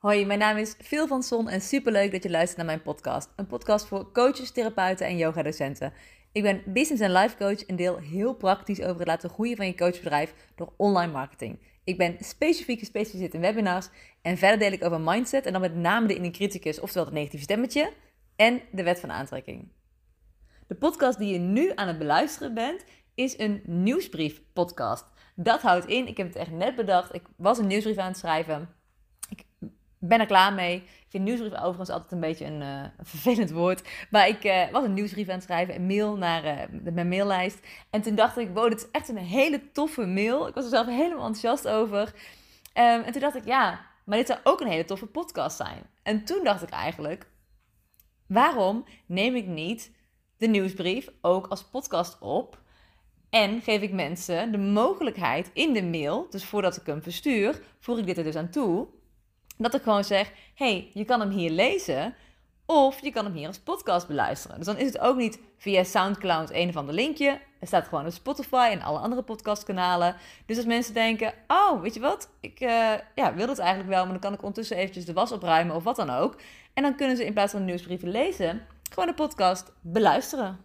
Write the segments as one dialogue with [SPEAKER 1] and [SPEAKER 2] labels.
[SPEAKER 1] Hoi, mijn naam is Phil van Son en superleuk dat je luistert naar mijn podcast. Een podcast voor coaches, therapeuten en yogadocenten. Ik ben business en life coach en deel heel praktisch over het laten groeien van je coachbedrijf door online marketing. Ik ben specifiek gespecialiseerd in webinars en verder deel ik over mindset en dan met name de inner criticus, oftewel het negatieve stemmetje en de wet van aantrekking. De podcast die je nu aan het beluisteren bent is een nieuwsbrief podcast. Dat houdt in, ik heb het echt net bedacht, ik was een nieuwsbrief aan het schrijven ben er klaar mee. Ik vind nieuwsbrief overigens altijd een beetje een, uh, vervelend woord. Maar ik uh, was een nieuwsbrief aan het schrijven, een mail naar uh, mijn maillijst. En toen dacht ik, wow, dit is echt een hele toffe mail. Ik was er zelf helemaal enthousiast over. Um, en toen dacht ik, ja, maar dit zou ook een hele toffe podcast zijn. En toen dacht ik eigenlijk, waarom neem ik niet de nieuwsbrief ook als podcast op? En geef ik mensen de mogelijkheid in de mail, dus voordat ik hem verstuur, voeg ik dit er dus aan toe dat ik gewoon zeg: hey, je kan hem hier lezen. Of je kan hem hier als podcast beluisteren. Dus dan is het ook niet via Soundcloud een of ander linkje. Er staat gewoon op Spotify en alle andere podcastkanalen. Dus als mensen denken: Oh, weet je wat? Ik uh, ja, wil het eigenlijk wel, maar dan kan ik ondertussen eventjes de was opruimen of wat dan ook. En dan kunnen ze in plaats van de nieuwsbrieven lezen, gewoon de podcast beluisteren.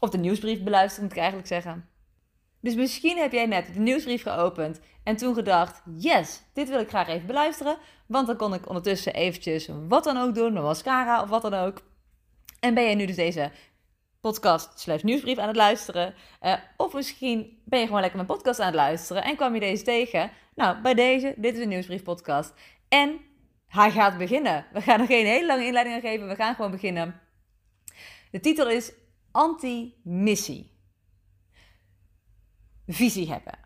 [SPEAKER 1] Of de nieuwsbrief beluisteren, moet ik eigenlijk zeggen. Dus misschien heb jij net de nieuwsbrief geopend en toen gedacht: yes, dit wil ik graag even beluisteren. Want dan kon ik ondertussen eventjes wat dan ook doen, mijn mascara of wat dan ook. En ben je nu dus deze podcast slash nieuwsbrief aan het luisteren. Uh, of misschien ben je gewoon lekker mijn podcast aan het luisteren en kwam je deze tegen. Nou, bij deze, dit is een nieuwsbrief podcast. En hij gaat beginnen. We gaan er geen hele lange inleiding aan geven, we gaan gewoon beginnen. De titel is Anti-missie visie hebben.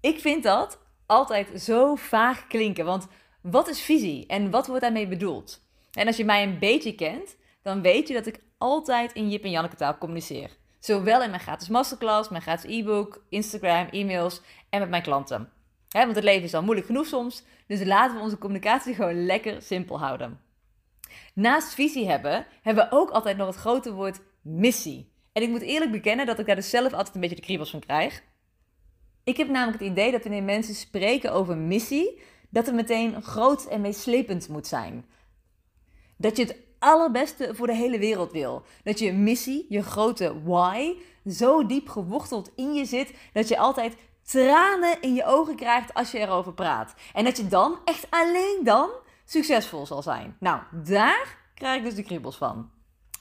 [SPEAKER 1] Ik vind dat altijd zo vaag klinken, want wat is visie en wat wordt daarmee bedoeld? En als je mij een beetje kent, dan weet je dat ik altijd in Jip en Janneke taal communiceer. Zowel in mijn gratis masterclass, mijn gratis e-book, Instagram, e-mails en met mijn klanten. want het leven is al moeilijk genoeg soms, dus laten we onze communicatie gewoon lekker simpel houden. Naast visie hebben, hebben we ook altijd nog het grote woord missie. En ik moet eerlijk bekennen dat ik daar dus zelf altijd een beetje de kriebels van krijg. Ik heb namelijk het idee dat wanneer mensen spreken over missie, dat het meteen groot en meeslepend moet zijn. Dat je het allerbeste voor de hele wereld wil. Dat je missie, je grote why, zo diep geworteld in je zit dat je altijd tranen in je ogen krijgt als je erover praat. En dat je dan, echt alleen dan, succesvol zal zijn. Nou, daar krijg ik dus de kriebels van.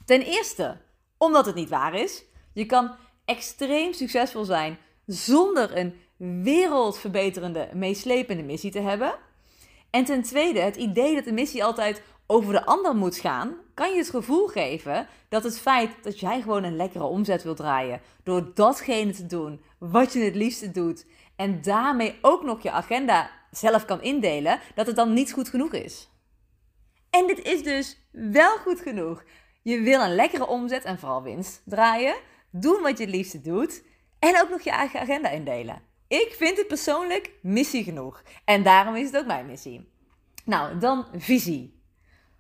[SPEAKER 1] Ten eerste, omdat het niet waar is. Je kan extreem succesvol zijn zonder een wereldverbeterende, meeslepende missie te hebben. En ten tweede, het idee dat de missie altijd over de ander moet gaan, kan je het gevoel geven dat het feit dat jij gewoon een lekkere omzet wilt draaien, door datgene te doen wat je het liefste doet, en daarmee ook nog je agenda zelf kan indelen, dat het dan niet goed genoeg is. En dit is dus wel goed genoeg. Je wil een lekkere omzet en vooral winst draaien, doen wat je het liefste doet, en ook nog je eigen agenda indelen. Ik vind het persoonlijk missie genoeg. En daarom is het ook mijn missie. Nou, dan visie.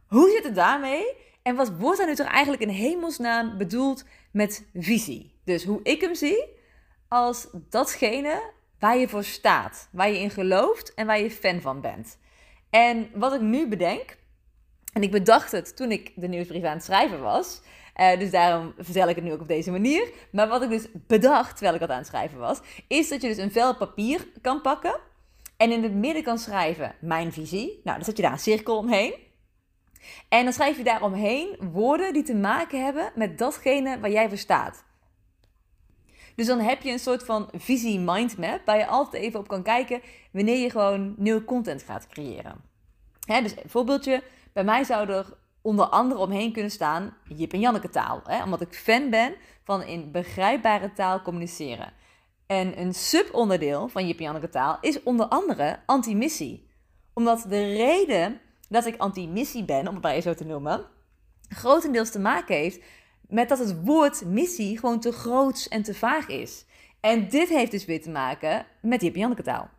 [SPEAKER 1] Hoe zit het daarmee? En wat wordt er nu toch eigenlijk in hemelsnaam bedoeld met visie? Dus hoe ik hem zie als datgene waar je voor staat, waar je in gelooft en waar je fan van bent. En wat ik nu bedenk, en ik bedacht het toen ik de nieuwsbrief aan het schrijven was, uh, dus daarom vertel ik het nu ook op deze manier. Maar wat ik dus bedacht terwijl ik dat aan het schrijven was, is dat je dus een vel papier kan pakken en in het midden kan schrijven mijn visie. Nou, dan zet je daar een cirkel omheen. En dan schrijf je daaromheen woorden die te maken hebben met datgene waar jij voor staat. Dus dan heb je een soort van visie mindmap waar je altijd even op kan kijken wanneer je gewoon nieuwe content gaat creëren. Hè, dus een voorbeeldje, bij mij zou er onder andere omheen kunnen staan Jip en Janneke taal. Hè? Omdat ik fan ben van in begrijpbare taal communiceren. En een subonderdeel van Jip en Janneke taal is onder andere anti-missie. Omdat de reden dat ik anti-missie ben, om het maar zo te noemen, grotendeels te maken heeft met dat het woord missie gewoon te groots en te vaag is. En dit heeft dus weer te maken met Jip en Janneke taal.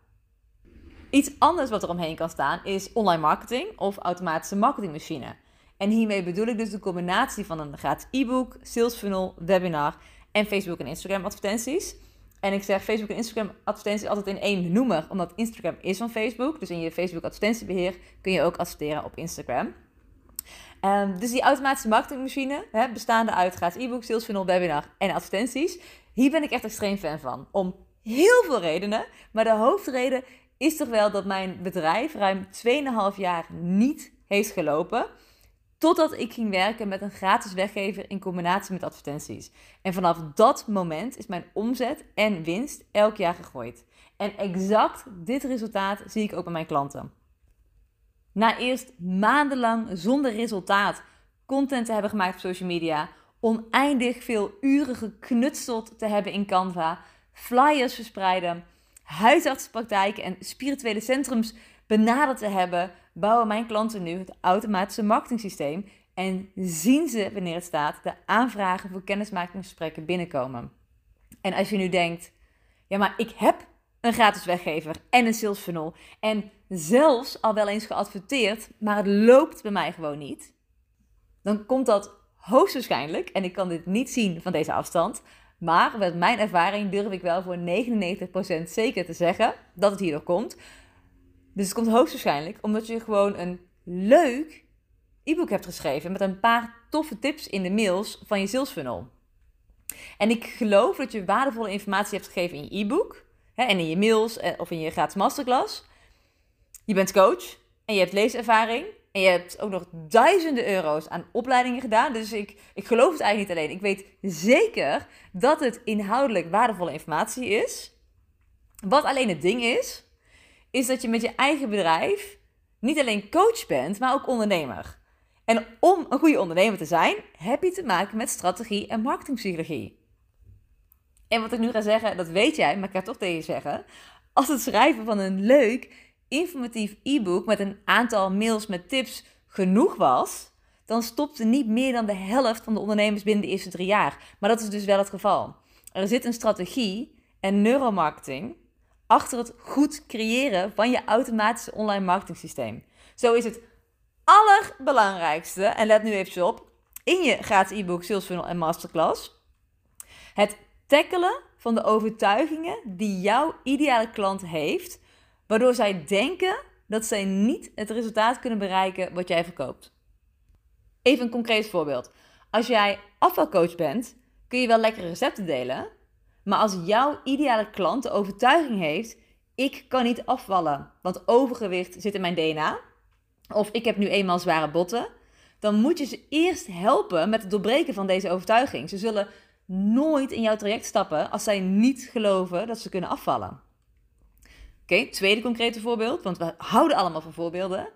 [SPEAKER 1] Iets anders wat er omheen kan staan is online marketing of automatische marketingmachine. En hiermee bedoel ik dus de combinatie van een gratis e-book, sales funnel, webinar en Facebook en Instagram advertenties. En ik zeg Facebook en Instagram advertenties altijd in één noemer, omdat Instagram is van Facebook. Dus in je Facebook advertentiebeheer kun je ook adverteren op Instagram. Um, dus die automatische marketingmachine, hè, bestaande uit gratis e-book, sales funnel, webinar en advertenties. Hier ben ik echt extreem fan van. Om heel veel redenen. Maar de hoofdreden is toch wel dat mijn bedrijf ruim 2,5 jaar niet heeft gelopen. Totdat ik ging werken met een gratis weggever in combinatie met advertenties. En vanaf dat moment is mijn omzet en winst elk jaar gegroeid. En exact dit resultaat zie ik ook bij mijn klanten. Na eerst maandenlang zonder resultaat content te hebben gemaakt op social media, oneindig veel uren geknutseld te hebben in Canva, flyers verspreiden, huisartsenpraktijken en spirituele centrums benaderd te hebben, bouwen mijn klanten nu het automatische marketingsysteem en zien ze wanneer het staat de aanvragen voor kennismakingsgesprekken binnenkomen. En als je nu denkt, ja maar ik heb een gratis weggever en een sales funnel en zelfs al wel eens geadverteerd, maar het loopt bij mij gewoon niet, dan komt dat hoogstwaarschijnlijk, en ik kan dit niet zien van deze afstand, maar met mijn ervaring durf ik wel voor 99% zeker te zeggen dat het hierdoor komt. Dus het komt hoogstwaarschijnlijk omdat je gewoon een leuk e-book hebt geschreven met een paar toffe tips in de mails van je sales funnel. En ik geloof dat je waardevolle informatie hebt gegeven in je e-book en in je mails eh, of in je gratis masterclass. Je bent coach en je hebt leeservaring je hebt ook nog duizenden euro's aan opleidingen gedaan. Dus ik, ik geloof het eigenlijk niet alleen. Ik weet zeker dat het inhoudelijk waardevolle informatie is. Wat alleen het ding is, is dat je met je eigen bedrijf niet alleen coach bent, maar ook ondernemer. En om een goede ondernemer te zijn, heb je te maken met strategie en marketingpsychologie. En wat ik nu ga zeggen, dat weet jij, maar ik ga toch tegen je zeggen. Als het schrijven van een leuk, informatief e-book met een aantal mails met tips genoeg was, dan stopte niet meer dan de helft van de ondernemers binnen de eerste drie jaar. Maar dat is dus wel het geval. Er zit een strategie en neuromarketing achter het goed creëren van je automatische online marketing systeem. Zo is het allerbelangrijkste, en let nu even op, in je gratis e-book, sales funnel en masterclass, het tackelen van de overtuigingen die jouw ideale klant heeft waardoor zij denken dat zij niet het resultaat kunnen bereiken wat jij verkoopt. Even een concreet voorbeeld. Als jij afvalcoach bent, kun je wel lekkere recepten delen, maar als jouw ideale klant de overtuiging heeft: ik kan niet afvallen, want overgewicht zit in mijn DNA, of ik heb nu eenmaal zware botten, dan moet je ze eerst helpen met het doorbreken van deze overtuiging. Ze zullen nooit in jouw traject stappen als zij niet geloven dat ze kunnen afvallen. Oké, tweede concrete voorbeeld, want we houden allemaal van voorbeelden.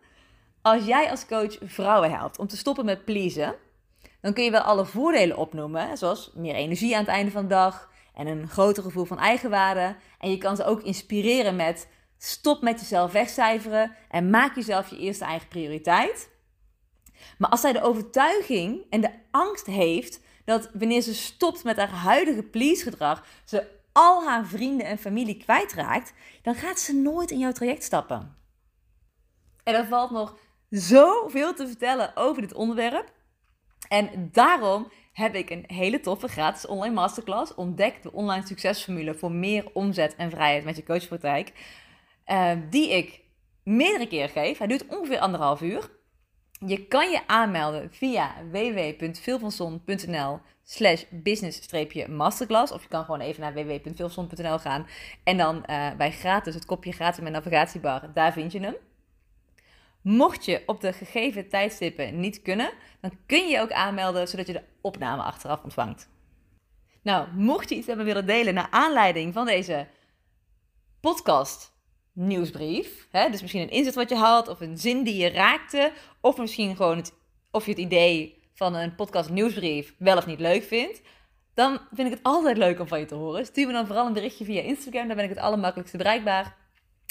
[SPEAKER 1] Als jij als coach vrouwen helpt om te stoppen met pleasen, dan kun je wel alle voordelen opnoemen, zoals meer energie aan het einde van de dag en een groter gevoel van eigenwaarde. En je kan ze ook inspireren met stop met jezelf wegcijferen en maak jezelf je eerste eigen prioriteit. Maar als zij de overtuiging en de angst heeft dat wanneer ze stopt met haar huidige please gedrag, ze al haar vrienden en familie kwijtraakt, dan gaat ze nooit in jouw traject stappen. En er valt nog zoveel te vertellen over dit onderwerp. En daarom heb ik een hele toffe gratis online masterclass. Ontdek de online succesformule voor meer omzet en vrijheid met je coachpraktijk. Uh, die ik meerdere keer geef. Hij duurt ongeveer anderhalf uur. Je kan je aanmelden via www.veelvanson.nl slash business-masterclass. Of je kan gewoon even naar www.veelvanson.nl gaan. En dan uh, bij gratis, het kopje gratis met navigatiebar, daar vind je hem. Mocht je op de gegeven tijdstippen niet kunnen, dan kun je je ook aanmelden zodat je de opname achteraf ontvangt. Nou, mocht je iets hebben willen delen naar aanleiding van deze podcast nieuwsbrief. Hè? Dus misschien een inzet wat je had, of een zin die je raakte, of misschien gewoon het, of je het idee van een podcast nieuwsbrief wel of niet leuk vindt. Dan vind ik het altijd leuk om van je te horen. Stuur me dan vooral een berichtje via Instagram, daar ben ik het allermakkelijkste bereikbaar.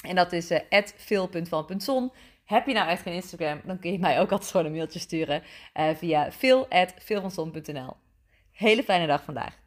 [SPEAKER 1] En dat is uh. Heb je nou echt geen Instagram, dan kun je mij ook altijd gewoon een mailtje sturen uh, via phil.philvanson.nl. Hele fijne dag vandaag.